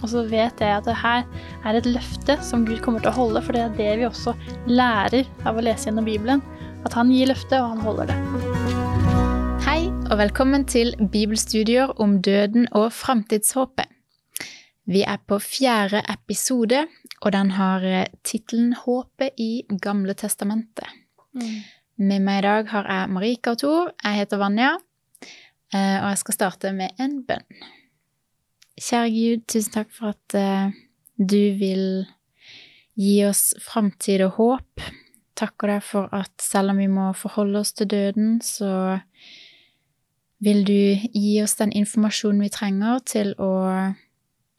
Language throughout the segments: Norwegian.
Og så vet jeg at det her er et løfte som Gud kommer til å holde, for det er det vi også lærer av å lese gjennom Bibelen. At han gir løftet, og han holder det. Hei, og velkommen til bibelstudier om døden og framtidshåpet. Vi er på fjerde episode, og den har tittelen 'Håpet i Gamle testamentet'. Mm. Med meg i dag har jeg Marika og Tor. Jeg heter Vanja, og jeg skal starte med en bønn. Kjære Gud, tusen takk for at uh, du vil gi oss framtid og håp. Takker deg for at selv om vi må forholde oss til døden, så vil du gi oss den informasjonen vi trenger til å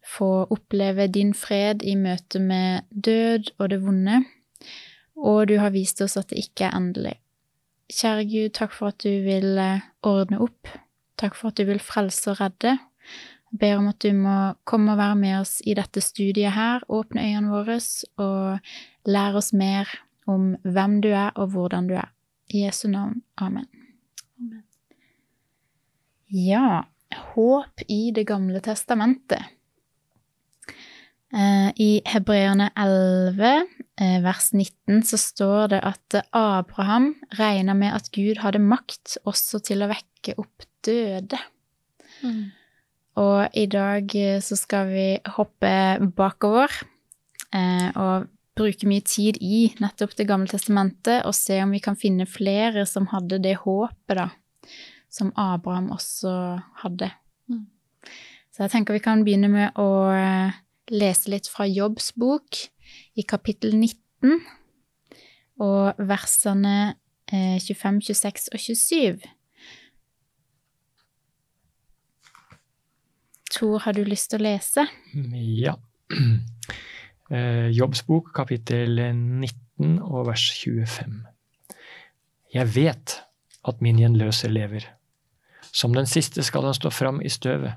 få oppleve din fred i møte med død og det vonde, og du har vist oss at det ikke er endelig. Kjære Gud, takk for at du vil eh, ordne opp. Takk for at du vil frelse og redde. Ber om at du må komme og være med oss i dette studiet her, åpne øynene våre og lære oss mer om hvem du er og hvordan du er. I Jesu navn. Amen. Amen. Ja, håp i Det gamle testamentet. Eh, I Hebreerne 11, eh, vers 19, så står det at Abraham regna med at Gud hadde makt også til å vekke opp døde. Mm. Og i dag eh, så skal vi hoppe bakover eh, og bruke mye tid i nettopp Det gamle testamentet og se om vi kan finne flere som hadde det håpet, da, som Abraham også hadde. Mm. Så jeg tenker vi kan begynne med å eh, lese litt fra Jobbs bok i kapittel 19 og versene 25, 26 og 27. Tor, har du lyst til å lese? Ja. Jobbs Jobbsbok kapittel 19 og vers 25. Jeg vet at min gjenløse lever. Som den siste skal han stå fram i støvet.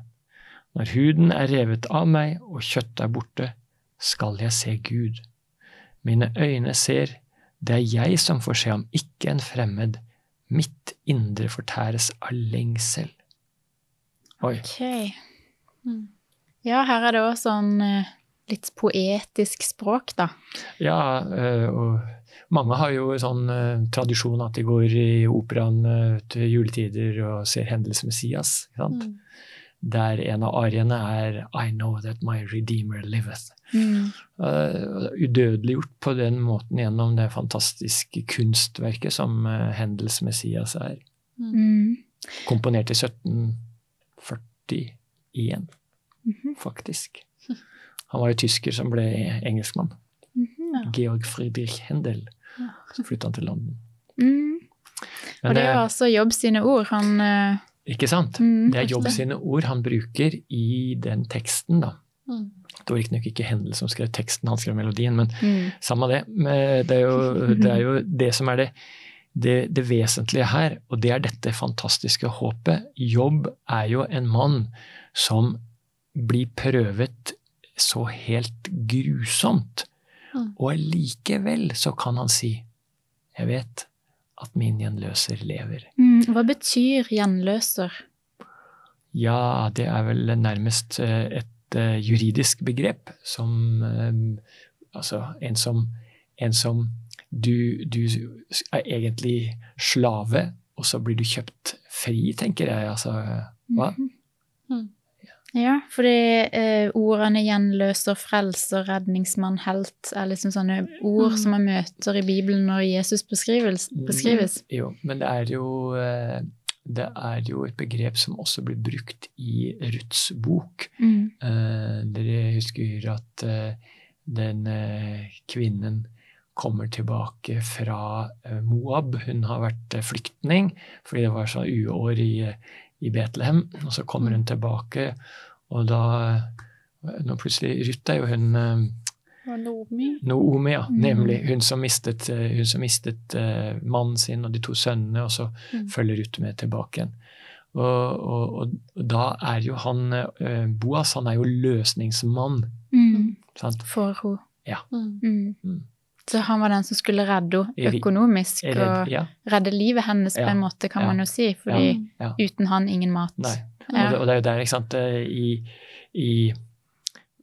Når huden er revet av meg og kjøttet er borte, skal jeg se Gud. Mine øyne ser, det er jeg som får se ham, ikke en fremmed. Mitt indre fortæres av lengsel. Oi. Okay. Mm. Ja, her er det òg sånn eh, litt poetisk språk, da. Ja, eh, og mange har jo sånn uh, tradisjon at de går i operaen uh, til juletider og ser Hendels Messias. Mm. Der en av ariene er I know that my redeemer liveth. Mm. Uh, udødeliggjort på den måten gjennom det fantastiske kunstverket som Hendels Messias er. Mm. Komponert i 1740 igjen, mm -hmm. faktisk. Han var jo tysker som ble engelskmann. Mm -hmm, ja. Georg Friedrich Hendel. Ja. Så flytta han til London. Mm. Og det er jo altså Jobb sine ord han uh... Ikke sant? Mm, det er Jobb sine ord han bruker i den teksten, da. Mm. Det var riktignok ikke Hendel som skrev teksten, han skrev melodien, men mm. samme det. Det er, jo, det er, jo, det som er det, det, det, vesentlige her, og det er dette fantastiske håpet. Jobb er jo en mann som blir prøvet så helt grusomt. Mm. Og likevel så kan han si jeg vet at min gjenløser lever. Mm, hva betyr gjenløser? Ja, det er vel nærmest eh, et uh, juridisk begrep som um, Altså en som, en som du, du, er egentlig slave, og så blir du kjøpt fri, tenker jeg. Altså, hva? Mm -hmm. Ja, fordi eh, ordene gjenløser, frelser, redningsmann, helt er liksom sånne ord mm. som man møter i Bibelen når Jesus beskrives. beskrives. Mm, jo, men det er jo, eh, det er jo et begrep som også blir brukt i Ruths bok. Mm. Eh, dere husker at eh, den eh, kvinnen kommer tilbake fra eh, Moab. Hun har vært flyktning fordi det var så uår i i Betlehem. Og så kommer hun tilbake, og da Nå plutselig Ruth er jo hun eh, Noomi. Noomi, ja. Mm. Nemlig. Hun som mistet, eh, hun som mistet uh, mannen sin og de to sønnene, og så mm. følger Ruth med tilbake igjen. Og, og, og, da er jo han uh, Boas han er jo løsningsmann. Mm. For henne. Ja. Mm. Så han var den som skulle redde henne økonomisk og ja. redde livet hennes, på en måte, kan man jo si. fordi uten han, ingen mat. Nei. Og det, er jo der, ikke sant I, i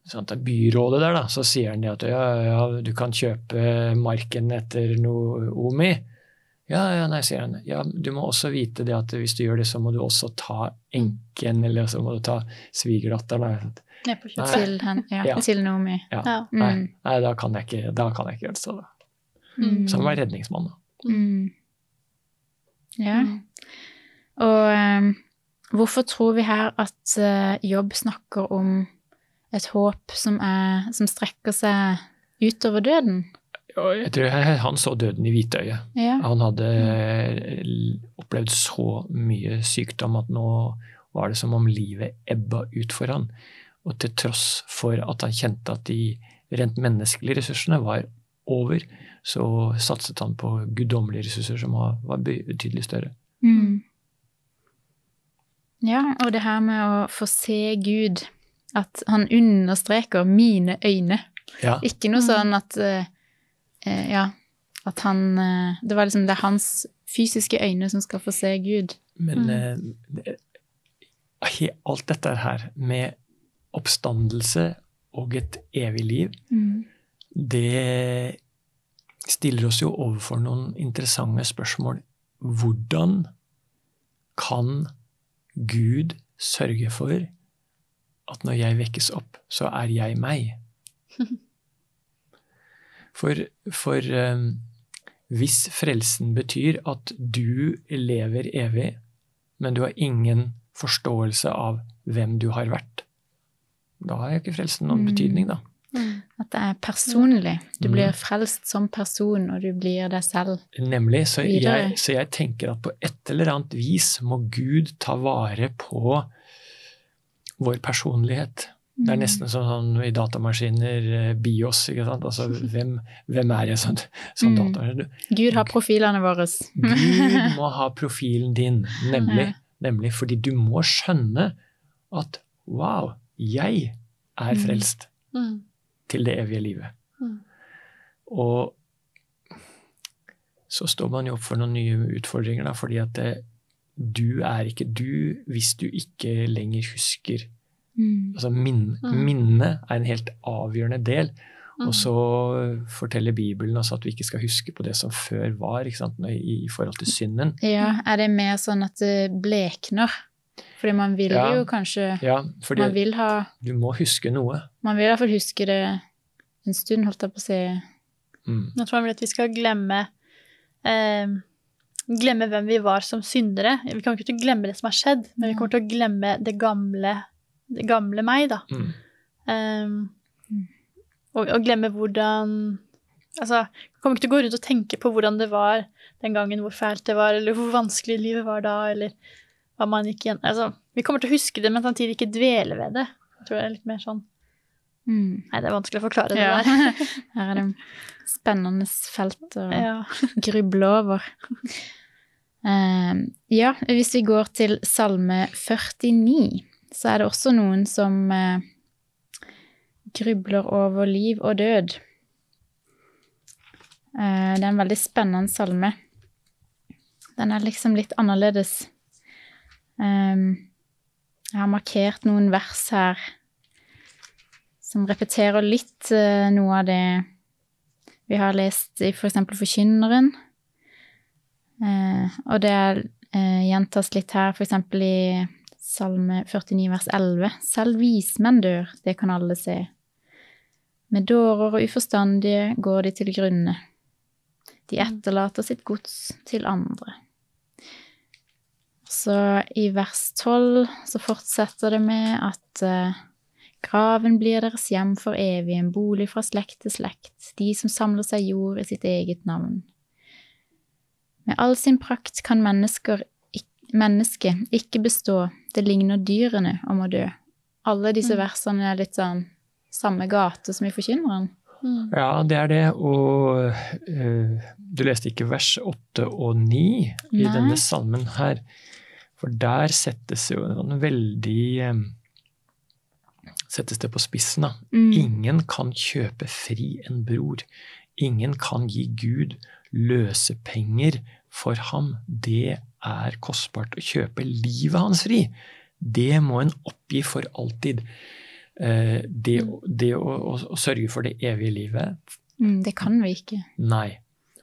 sånn at byrådet der, da, så sier han det at ja, ja, du kan kjøpe marken etter noe Omi. Ja, ja, nei, sier han. Ja, du må også vite det at hvis du gjør det, så må du også ta enken, eller så må du ta svigerdatteren. Til, hen, ja, Ja. til Nomi. Ja. Ja. Nei, Mm. nei, da kan jeg ikke, da kan jeg ikke gjøre det. Så. Mm. så han var redningsmann. da. Mm. Ja. Mm. Og um, hvorfor tror vi her at uh, Jobb snakker om et håp som, er, som strekker seg utover døden? Jeg tror han så døden i hvitøyet. Ja. Han hadde eh, opplevd så mye sykdom at nå var det som om livet ebba ut for han. Og til tross for at han kjente at de rent menneskelige ressursene var over, så satset han på guddommelige ressurser som var, var betydelig større. Mm. Ja, og det her med å få se Gud, at han understreker 'mine øyne'. Ja, Ikke noe Mm. sånn at eh, eh, Ja, at han uh, Det var liksom det er hans fysiske øyne som skal få se Gud. men mm. uh, alt dette her med oppstandelse og et evig liv, det stiller oss jo overfor noen interessante spørsmål. Hvordan kan Gud sørge for at når jeg vekkes opp, så er jeg meg? For, for eh, hvis frelsen betyr at du lever evig, men du har ingen forståelse av hvem du har vært, da har jo ikke frelsen noen Mm. betydning, da. Mm. At det er personlig. Du Mm. blir frelst som person, og du blir deg selv. Nemlig. Så jeg, så jeg tenker at på et eller annet vis må Gud ta vare på vår personlighet. Det er nesten nesten sånn i datamaskiner, eh, BIOS, ikke sant. Altså hvem, hvem er jeg som, som Mm. datamaskin? Gud har profilene våre. Gud må ha profilen din, nemlig, nemlig fordi du må skjønne at wow, jeg er Mm. frelst Mm. til det evige livet. Mm. Og så står man jo opp for noen nye utfordringer, da, fordi at det, du er ikke du hvis du ikke lenger husker. Mm. Altså min, Mm. Minnet er en helt avgjørende del. Mm. Og så forteller Bibelen også at vi ikke skal huske på det som før var, i, i forhold til synden. Ja, er det mer sånn at det blekner? Fordi man vil Ja. jo kanskje Ja, fordi Man vil ha du må huske noe. Man vil i hvert fall huske det en stund, holdt jeg på å si. Mm. Nå tror jeg vel at vi skal glemme eh, Glemme hvem vi var som syndere. Vi kommer ikke til å glemme det som har skjedd, men vi kommer til å glemme det gamle, det gamle meg, da. Mm. Um, og, og glemme hvordan Altså, vi kommer ikke til å gå rundt og tenke på hvordan det var den gangen, hvor fælt det var, eller hvor vanskelig livet var da, eller hva man igjen Altså, vi kommer til å huske det, men samtidig ikke dvele ved det. Jeg tror det er litt mer sånn Mm. Nei, det er vanskelig å forklare det Ja. der. Her er det spennende felt å Ja. gruble over. Eh, ja, hvis vi går til salme 49, så er det også noen som uh, grubler over liv og død. Uh, det er en veldig spennende salme. Den er liksom litt annerledes. Eh, jeg har markert noen vers her som repeterer litt eh, noe av det vi har lest i for eksempel Forkynneren. Eh, og det eh, gjentas litt her, for eksempel i Salme 49 vers 11. Selv vismenn dør, det kan alle se. Med dårer og uforstandige går de til grunne. De etterlater sitt gods til andre. Så i vers 12 så fortsetter det med at eh, Graven blir deres hjem for evig, en bolig fra slekt til slekt, de som samler seg jord i sitt eget navn. Med all sin prakt kan mennesker, mennesket ikke bestå, det ligner dyrene om å dø. Alle disse Mm. versene er litt sånn samme gate som i Forkynneren. Mm. Ja, det er det. Og uh, du leste ikke vers 8 og 9 i denne salmen her. For der settes jo en veldig eh, Settes det på spissen, da. Mm. Ingen kan kjøpe fri en bror. Ingen kan gi Gud løsepenger for ham. Det er kostbart å kjøpe livet hans fri. Det må en oppgi for alltid. Eh, det, det å, å, å, sørge for det evige livet mm, Det kan vi ikke. Nei.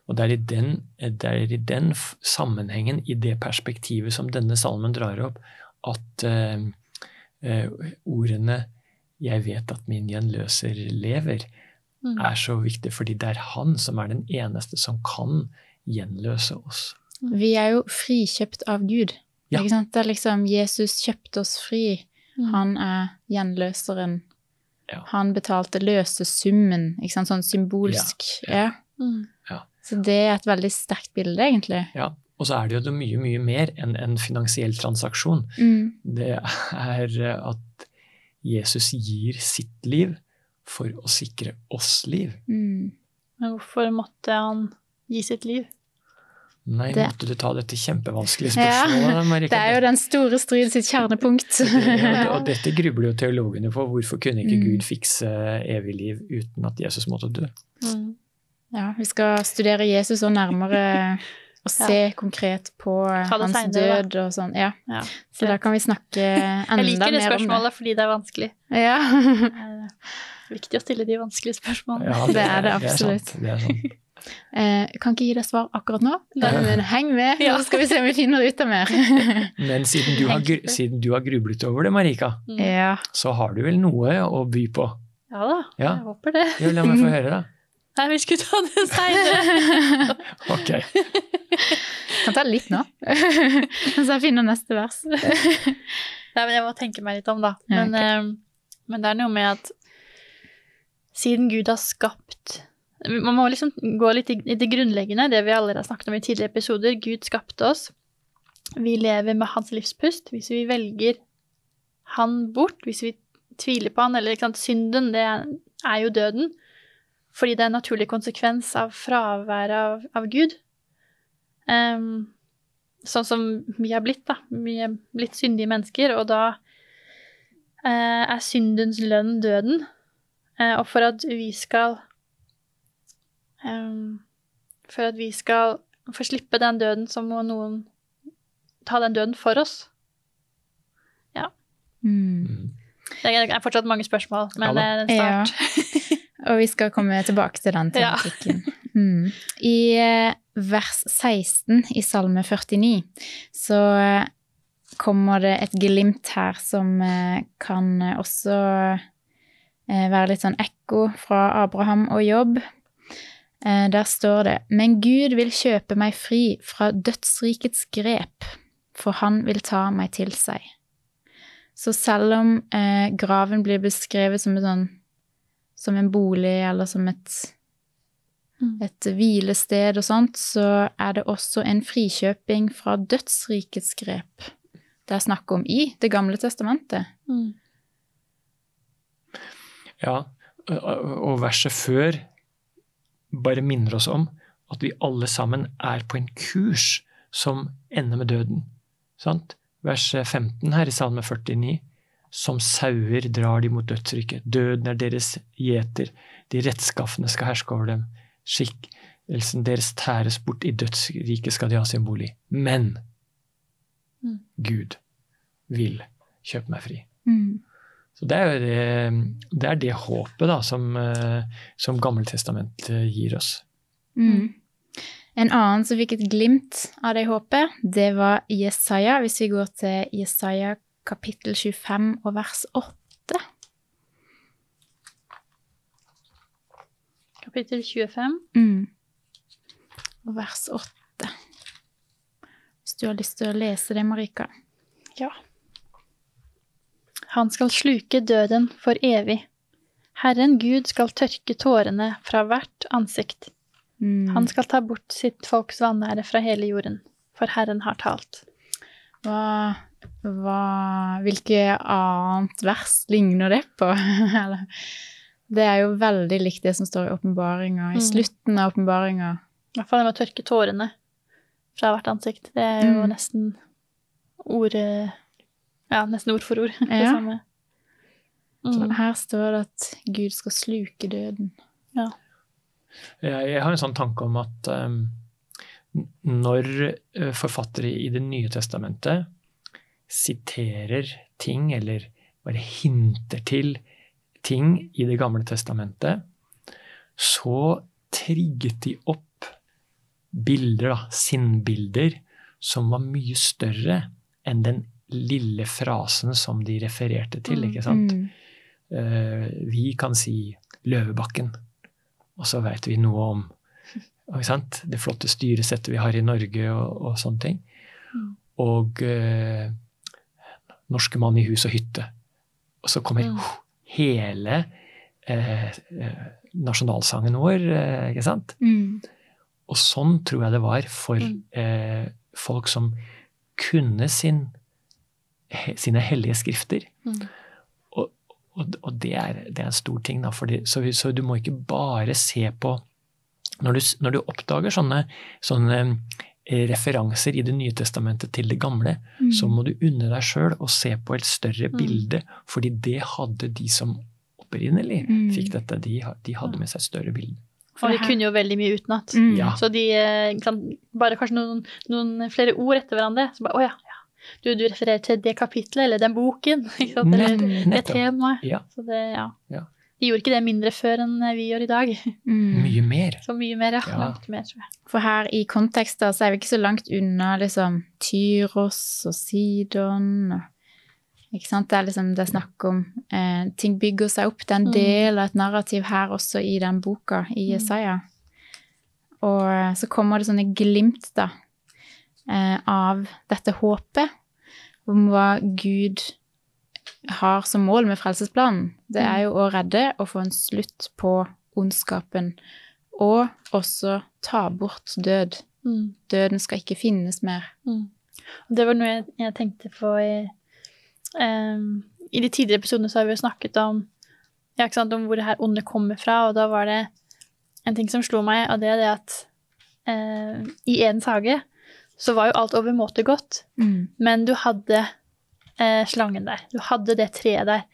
Og det er, i den, det er i den sammenhengen, i det perspektivet som denne salmen drar opp, at uh, uh, ordene 'Jeg vet at min gjenløser lever' mm. er så viktig, fordi det er han som er den eneste som kan gjenløse oss. Vi er jo frikjøpt av Gud. Ja. Ikke sant? Det er liksom Jesus kjøpte oss fri. Mm. Han er gjenløseren. Ja. Han betalte løsesummen, ikke sant? sånn symbolsk. Ja. Mm. ja. Så det er et veldig sterkt bilde, egentlig. Ja, og så er det jo mye, mye mer enn en finansiell transaksjon. Mm. Det er at Jesus gir sitt liv for å sikre oss liv. Mm. Men hvorfor måtte han gi sitt liv? Nei, det... måtte du ta dette kjempevanskelige spørsmålet, ja, Marika? Det er jo den store strid sitt kjernepunkt. ja, og dette grubler jo teologene på. Hvorfor kunne ikke mm. Gud fikse evig liv uten at Jesus måtte dø? Mm. Ja, vi skal studere Jesus og nærmere og se ja. konkret på hans senere, død og sånn. Ja. ja. Så da kan vi snakke enda mer om det. Jeg liker det spørsmålet fordi det er vanskelig. Ja. Det er viktig å stille de vanskelige spørsmålene. Ja, det, det er det absolutt. Det er sant. Det er sant. Eh, kan ikke gi deg svar akkurat nå, men heng med, ja. så skal vi se om vi finner ut av mer. men siden du, har, siden du, har, grublet over det, Marika, mm. så har du vel noe å by på? Ja da, ja. jeg håper det. La meg få høre, da. Nei, vi skulle ta det seinere. ok. Kan ta litt nå, så jeg finner neste vers. Nei, men jeg må tenke meg litt om, da. Men, okay. eh, men det er noe med at siden Gud har skapt man må liksom gå litt i det grunnleggende, det vi allerede har snakket om i tidligere episoder. Gud skapte oss. Vi lever med hans livspust. Hvis vi velger han bort, hvis vi tviler på han, eller ikke sant, synden, det er jo døden. Fordi det er en naturlig konsekvens av fraværet av, av Gud. Um, sånn som vi har blitt, da. Vi er blitt syndige mennesker, og da uh, er syndens lønn døden. Uh, og for at vi skal Um, for at vi skal få slippe den døden, så må noen ta den døden for oss. Ja. Mm. Det er fortsatt mange spørsmål, men det er en start. Ja. Og vi skal komme tilbake til den tematikken. Ja. Mm. I eh, vers 16 i Salme 49 så eh, kommer det et glimt her som eh, kan også være litt sånn ekko fra Abraham og Jobb. Der står det Men Gud vil kjøpe meg fri fra dødsrikets grep, for han vil ta meg til seg. Så selv om eh, graven blir beskrevet som, sånn, som en bolig eller som et, mm. et hvilested og sånt, så er det også en frikjøping fra dødsrikets grep. Det er snakk om i Det gamle testamentet. Mm. Ja, og verset før bare minner oss om at vi alle sammen er på en kurs som ender med døden. Sant? Vers 15 her i Salme 49. Som sauer drar de mot dødsriket. Døden er deres gjeter. De rettskaffende skal herske over dem. Skikkelsen deres tæres bort. I dødsriket skal de ha sin bolig. Men mm. Gud vil kjøpe meg fri. Mm. Så det er det, det, er det håpet da, som, eh, som Gammeltestamentet gir oss. Mm. En annen som fikk et glimt av det håpet, det var Jesaja. Hvis vi går til Jesaja kapittel 25 og vers 8. Kapittel 25. Mm. Og vers 8. Hvis du har lyst til å lese det, Marika. Ja. Han skal sluke døden for evig. Herren Gud skal tørke tårene fra hvert ansikt. Mm. Han skal ta bort sitt folks vanære fra hele jorden, for Herren har talt. Hva, hva Hvilke annet vers ligner det på? det er jo veldig likt det som står i åpenbaringa, i mm. slutten av åpenbaringa. I hvert fall det med å tørke tårene fra hvert ansikt. Det er jo mm. nesten ord ja, nesten ord for ord. Det ja. samme. Mm. Her står det at Gud skal sluke døden. Ja. Jeg har en sånn tanke om at um, når eh, forfattere i Det nye testamentet siterer ting, eller bare hinter til ting i Det gamle testamentet, så trigget de opp bilder, da, sinnbilder, som var mye større enn den lille frasen som de refererte til. ikke sant? Mm. Uh, vi kan si Løvebakken, og så veit vi noe om ikke sant? det flotte styresettet vi har i Norge og, og sånne ting. Mm. Og eh, norske mann i hus og hytte. Og så kommer Mm. hele eh, eh, nasjonalsangen vår, eh, ikke sant? Mm. Og sånn tror jeg det var for Mm. eh, folk som kunne sin, he, sine hellige skrifter. Mm. Og, og, og det, er, det er en stor ting, da. Fordi, så, så du må ikke bare se på Når du, når du oppdager sånne, sånne referanser i Det nye testamentet til det gamle, Mm. så må du unne deg sjøl å se på et større Mm. bilde. Fordi det hadde de som opprinnelig Mm. fikk dette, de, de hadde med seg et større bilde. Og de kunne jo veldig mye utenat. Mm. Ja. Så de eh, sant, bare kanskje noen, noen flere ord etter hverandre. Så bare Å ja. Du, du refererer til det kapitlet eller den boken. Ikke sant? Eller Nett- det temaet. Ja, Så det, ja. Ja. De gjorde ikke det mindre før enn vi gjør i dag. Mm. mye mer. Så mye mer, ja. Ja. Langt mer, tror jeg. For her i kontekster så er vi ikke så langt unna liksom Tyros og Sidon og Ikke sant? Det er liksom det er snakk om eh, Ting bygger seg opp. Det er en Mm. del av et narrativ her også i den boka i Mm. Jesaja. Og eh, så kommer det sånne glimt, da, eh, av dette håpet om hva Gud har som mål med frelsesplanen. Det er jo å redde og få en slutt på ondskapen. Og også ta bort død. Mm. Døden skal ikke finnes mer. Mm. Og Det var noe jeg, jeg tenkte på i, um, I de tidligere episodene så har vi jo snakket om, ja, sant, om hvor det her onde kommer fra, og da var det en ting som slo meg, og det er det at uh, i Edens hage så var jo alt overmåte godt, men du hadde eh, slangen der. Du hadde det treet der.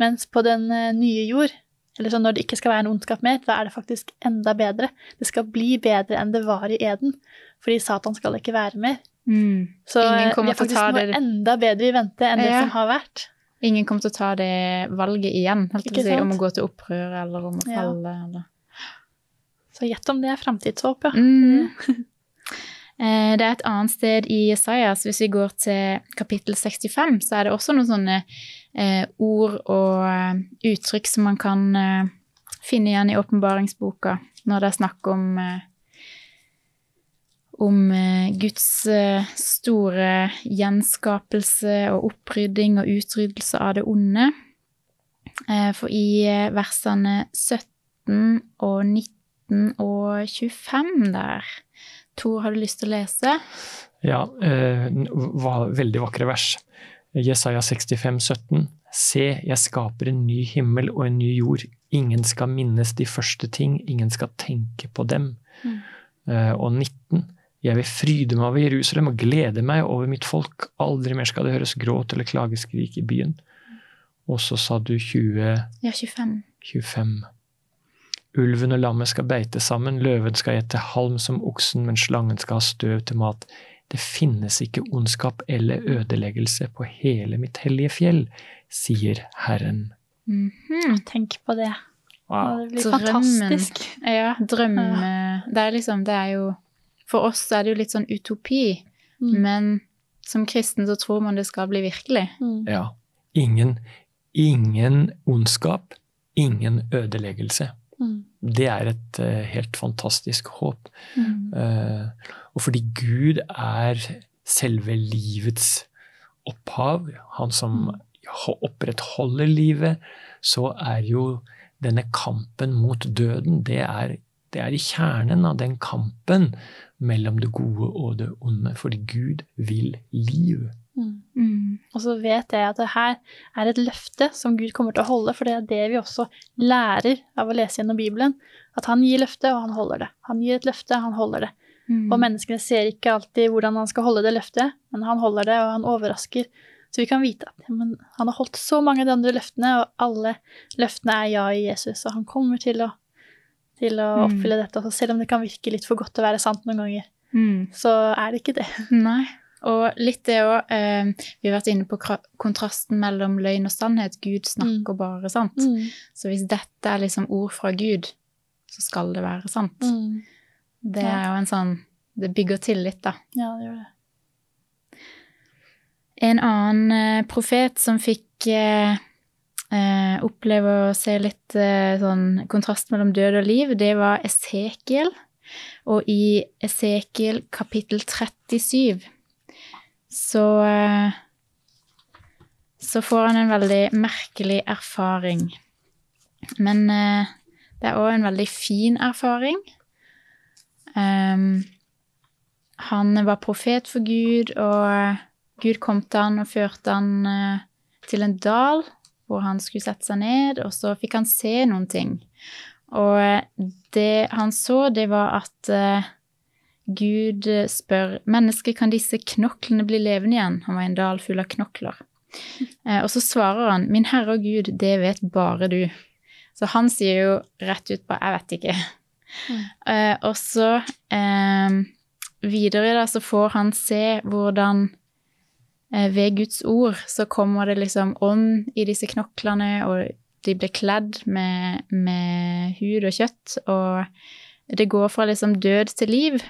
Mens på den eh, nye jord, eller sånn når det ikke skal være en ondskap mer, da er det faktisk enda bedre. Det skal bli bedre enn det var i Eden, fordi Satan skal ikke være mer. Mm. Så Ingen eh, vi er faktisk noe det- enda bedre i vente enn det som har vært. Ingen kommer til å ta det valget igjen, si, om å gå til opprør eller om å Ja. Eller. Så gjett om det er framtidshåp, ja. Mm. Eh, Det er et annet sted i Jesajas, hvis vi går til kapittel 65, så er det også noen sånne eh, ord og eh, uttrykk som man kan finne igjen i åpenbaringsboka, når det er snakk om om Guds store gjenskapelse og opprydding og utryddelse av det onde. For i versene 17 og 19 og 25 der Tor, har du lyst til å lese? Ja, eh, veldig vakre vers. Jesaja 65, 17. Se, jeg skaper en ny himmel og en ny jord. Ingen skal minnes de første ting, ingen skal tenke på dem. Mm. Eh, og 19. Jeg vil fryde meg over Jerusalem og glede meg over mitt folk. Aldri mer skal det høres gråt eller klageskrik i byen. Og så sa du 20, Ja, 25. 25. Ulven og lammet skal beite sammen, løven skal ete halm som oksen, men slangen skal ha støv til mat. Det finnes ikke ondskap eller ødeleggelse på hele mitt hellige fjell, sier Herren. Mhm. Tenk på det. Wow. Det blir Drømmen. fantastisk. Ja, drømme Det er liksom, det er jo For oss er det jo litt sånn utopi, Mm. men som kristen så tror man det skal bli virkelig. Mm. Ja. Ingen, ingen ondskap, ingen ødeleggelse. Mm. Det er et uh, helt fantastisk håp. Mm. Uh, og fordi Gud er selve livets opphav, han som ho- opprettholder livet, så er jo denne kampen mot døden, det er, det er i kjernen av den kampen mellom det gode og det onde. Fordi Gud vil liv. Mm. Mm. Og så vet jeg at det her er et løfte som Gud kommer til å holde, for det er det vi også lærer av å lese gjennom Bibelen. At han gir løfte, og han holder det. Han gir et løfte, han holder det. Mm. Og menneskene ser ikke alltid hvordan han skal holde det løftet, men han holder det, og han overrasker. Så vi kan vite at men han har holdt så mange av de andre løftene, og alle løftene er ja i Jesus, og han kommer til å, til å Mm. oppfylle dette. Og selv om det kan virke litt for godt til å være sant noen ganger, Mm. så er det ikke det. Nei. Og litt det òg eh, Vi har vært inne på kontrasten mellom løgn og sannhet. Gud snakker bare sant. Mm. Så hvis dette er liksom ord fra Gud, så skal det være sant. Mm. Det er jo en sånn Det bygger tillit, da. Ja, det gjør det. En annen eh, profet som fikk eh, eh, oppleve å se litt eh, sånn kontrast mellom død og liv, det var Esekiel. Og i Esekiel kapittel 37 så eh, så får han en veldig merkelig erfaring. Men eh, det er òg en veldig fin erfaring. Um, han var profet for Gud, og Gud kom til han og førte han eh, til en dal hvor han skulle sette seg ned, og så fikk han se noen ting. Og eh, det han så, det var at eh, Gud eh, spør mennesker kan disse knoklene bli levende igjen. Han var i en dal full av knokler. Eh, og så svarer han, min Herre og Gud, det vet bare du. Så han sier jo rett ut på, jeg vet ikke. Mm. Eh, og så eh, videre da, så får han se hvordan eh, ved Guds ord så kommer det liksom ånd i disse knoklene, og de blir kledd med, med hud og kjøtt, og det går fra liksom død til liv.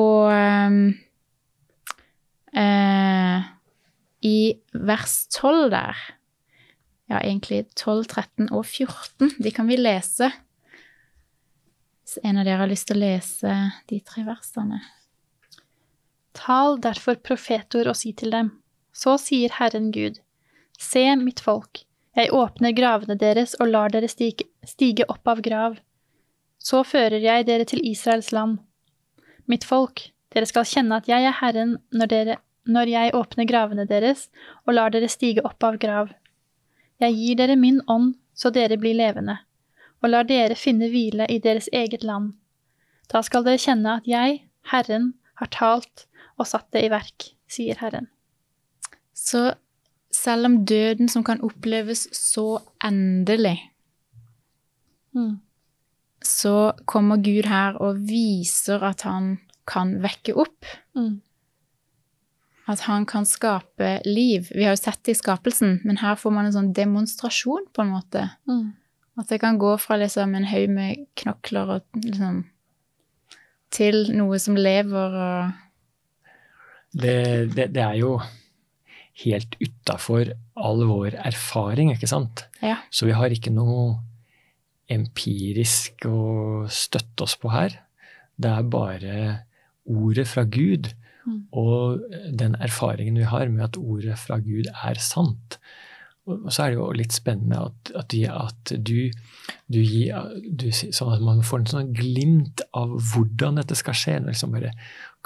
Og eh, i vers 12 der, ja egentlig 12, 13 og 14, de kan vi lese. Hvis en av dere har lyst til å lese de tre versene. Tal derfor profetor og si til dem, så sier Herren Gud, se mitt folk, jeg åpner gravene deres og lar dere stige, stige opp av grav. Så fører jeg dere til Israels land. Mitt folk, dere skal kjenne at jeg er Herren når, dere, når jeg åpner gravene deres og lar dere stige opp av grav. Jeg gir dere min ånd så dere blir levende, og lar dere finne hvile i deres eget land. Da skal dere kjenne at jeg, Herren, har talt og satt det i verk, sier Herren. Så selv om døden som kan oppleves så endelig, så kommer Gud her og viser at han kan vekke opp. Mm. At han kan skape liv. Vi har jo sett det i skapelsen, men her får man en sånn demonstrasjon, på en måte. Mm. At det kan gå fra liksom en haug med knokler og liksom til noe som lever og Det, det, det er jo helt utafor all vår erfaring, ikke sant? Ja. Så vi har ikke noe empirisk å støtte oss på her. Det er bare ordet fra Gud Mm. og den erfaringen vi har med at ordet fra Gud er sant. Og så er det jo litt spennende at, at, de, at du, du gir du, Sånn at man får en sånn glimt av hvordan dette skal skje. Når liksom bare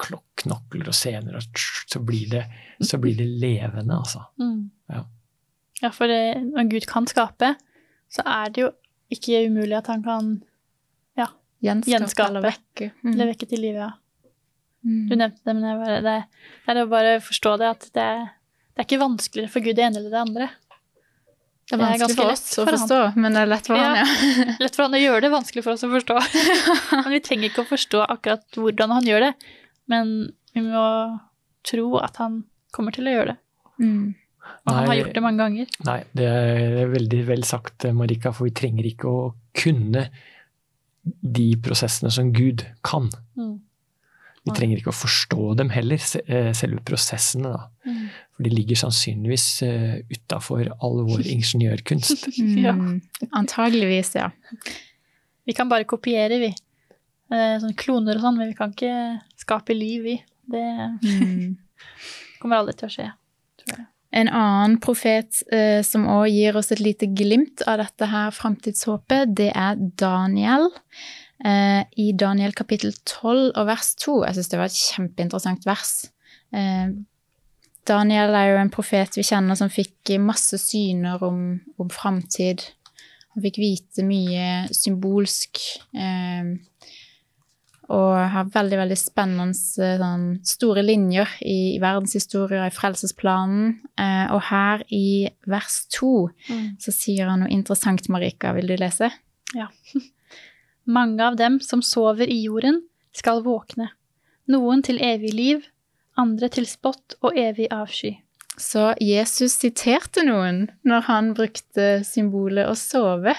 klokk, og sener, og så blir det, så blir det levende, altså. Mm. Ja. ja, for det, når Gud kan skape, så er det jo ikke umulig at han kan gjenskape, Gjenskape. eller vekke. Mm. eller vekke til live. Ja. Mm. Du nevnte det, men jeg bare, det, det er å bare forstå det at det, det er ikke vanskeligere for Gud det ene eller det andre. Det er er vanskelig for oss å forstå, han. men det er lett for Ja. han, ja. Lett for han å gjøre det, vanskelig for oss å forstå. men vi trenger ikke å forstå akkurat hvordan han gjør det, men vi må tro at han kommer til å gjøre det. Mm. Og han har gjort det mange ganger. Nei, det er veldig vel sagt, Marika, for vi trenger ikke å kunne de prosessene som Gud kan. Mm. Vi trenger ikke å forstå dem heller, eh, selve prosessene. da. Mm. For de ligger sannsynligvis uh, utafor all vår ingeniørkunst. Ja. Mm. Antageligvis, ja. Vi kan bare kopiere, vi. Sånne sånn kloner og sånn, men vi kan ikke skape liv, vi. Det Mm. kommer aldri til å skje. Tror jeg. En annen profet eh, som òg gir oss et lite glimt av dette her framtidshåpet, det er Daniel. Eh, I Daniel kapittel 12 og vers 2. Jeg syns det var et kjempeinteressant vers. Eh, Daniel er jo en profet vi kjenner som fikk masse syner om, om framtid. Han fikk vite mye symbolsk. Eh, og har veldig veldig spennende eh, sånn, store linjer i, i og i frelsesplanen. Eh, og her i vers to så sier han noe interessant, Marika. Vil du lese? Ja. Mange av dem som sover i jorden, skal våkne. Noen til evig liv, andre til spott og evig avsky. Så Jesus siterte noen når han brukte symbolet å sove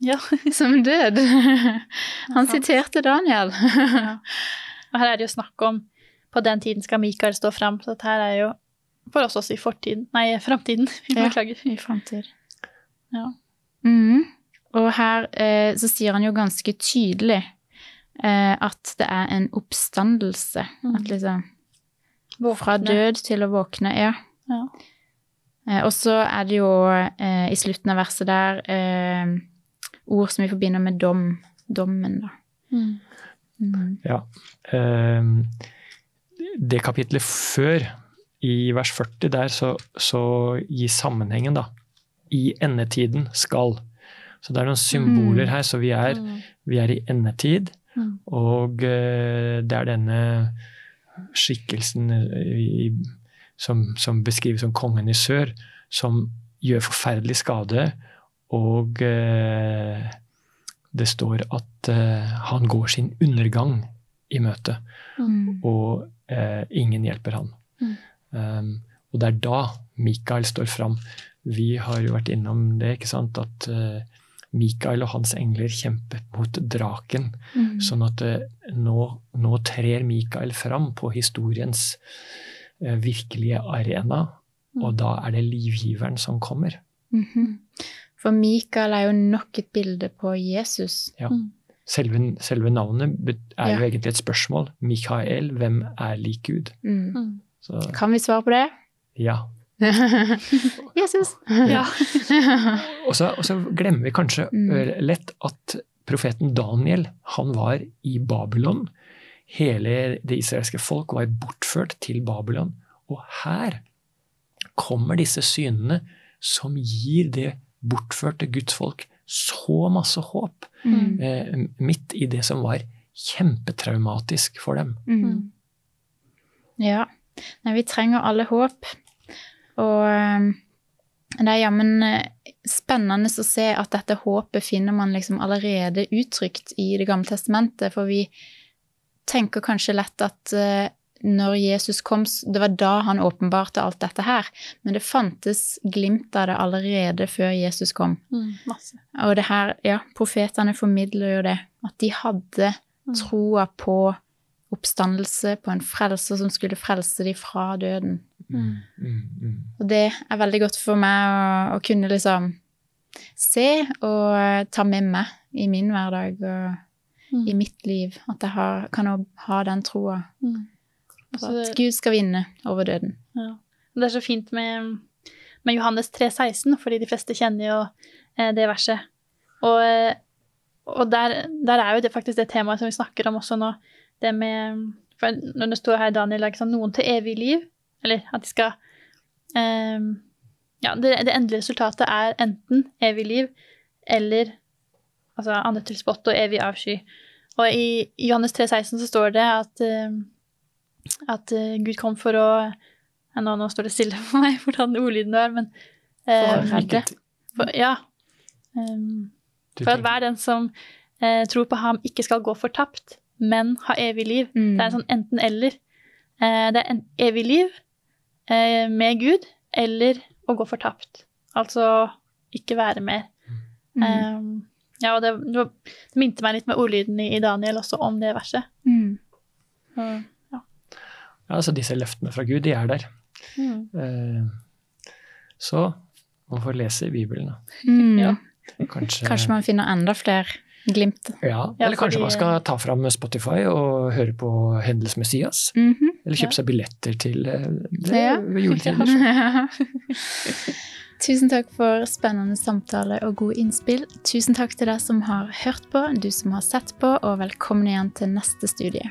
Ja. som død. Han siterte Daniel. ja. Og her er det jo snakk om på den tiden skal Mikael stå fram, så dette her er jo for oss også i fortiden Nei, framtiden. Ja. Beklager. I framtid. Ja. Mm. Og her eh, så sier han jo ganske tydelig eh, at det er en oppstandelse. Mm. At liksom Fra død til å våkne, ja. Ja. Eh, og så er det jo eh, i slutten av verset der eh, ord som vi forbinder med dom. Dommen, da. Mm. Mm. Ja. Ehm, det kapitlet før, i vers 40, der så, så gis sammenhengen, da. I endetiden skal. Så det er noen symboler Mm. her. Så vi er, Mm. vi er i endetid, Mm. og eh, det er denne skikkelsen i, som, som beskrives som kongen i sør, som gjør forferdelig skade, og eh, det står at eh, han går sin undergang i møte, Mm. og eh, ingen hjelper han. Mm. Um, og det er da Mikael står fram. Vi har jo vært innom det, ikke sant, at eh, Mikael og hans engler kjempet mot draken. Mm. Sånn at eh, nå, nå trer Mikael fram på historiens eh, virkelige arena, Mm. og da er det livgiveren som kommer. Mhm. For Mikael er jo nok et bilde på Jesus. Ja. Mm. Selve, selve navnet er jo Ja. egentlig et spørsmål. Mikael, hvem er lik Gud? Mm. Mm. Så Kan vi svare på det? ja. Jesus. Ja. Og så, og så glemmer vi kanskje Mm. lett at profeten Daniel, han var i Babylon. Hele det israelske folk var bortført til Babylon. Og her kommer disse synene som gir det bortførte gudsfolk så masse håp, Mm. eh, midt i det som var kjempetraumatisk for dem. Mm. Ja. Nei, vi trenger alle håp. Og um, det er jammen eh, spennende å se at dette håpet finner man liksom allerede uttrykt i Det gamle testamentet, for vi tenker kanskje lett at eh, når Jesus kom, det var da han åpenbarte alt dette her. Men det fantes glimt av det allerede før Jesus kom. Mm. Masse. Og det her, ja, profetene formidler jo det. At de hadde Mm. troa på oppstandelse, på en frelser som skulle frelse dem fra døden. Mm, mm, mm. Og det er veldig godt for meg å, å kunne liksom se og eh, ta med meg i min hverdag og Mm. i mitt liv. At jeg har, kan ha den troa Mm. På Altså, at Gud skal vinne over døden. Ja. Det er så fint med, med Johannes 3,16, fordi de fleste kjenner jo eh, det verset. Og, eh, og der, der er jo det faktisk det temaet som vi snakker om også nå. Det med for Når det står her i Daniel sant, noen til evig liv, eller at de skal eh, Ja, det, det endelige resultatet er enten evig liv eller altså andre til spott og evig avsky. Og i Johannes 3,16 så står det at eh, at uh, Gud kom for å nå, nå står det stille for meg hvordan ordlyden er, men uh, For for, Ja. Um, for at hver den som uh, tror på ham, ikke skal gå fortapt, men ha evig liv. Mm. Det er en sånn enten-eller. Uh, det er en evig liv med Gud, eller å gå fortapt. Altså ikke være mer. Mm. Um, ja, og det, det minte meg litt med ordlyden i, i Daniel også om det verset. Mm. Ja, altså disse løftene fra Gud, de er der. mm. Eh, Så man får lese i Bibelen. da. Mm. Ja. Kanskje, Kanskje man finner enda flere glimt. ja, Ja, Eller kanskje fordi- man skal ta fram Spotify og høre på Hendels Messias. -hmm. Eller kjøpe seg billetter til eh, det Ja. ved juletider. Tusen takk for spennende samtale og gode innspill. Tusen takk til deg som har hørt på, du som har sett på, og velkommen igjen til neste studie.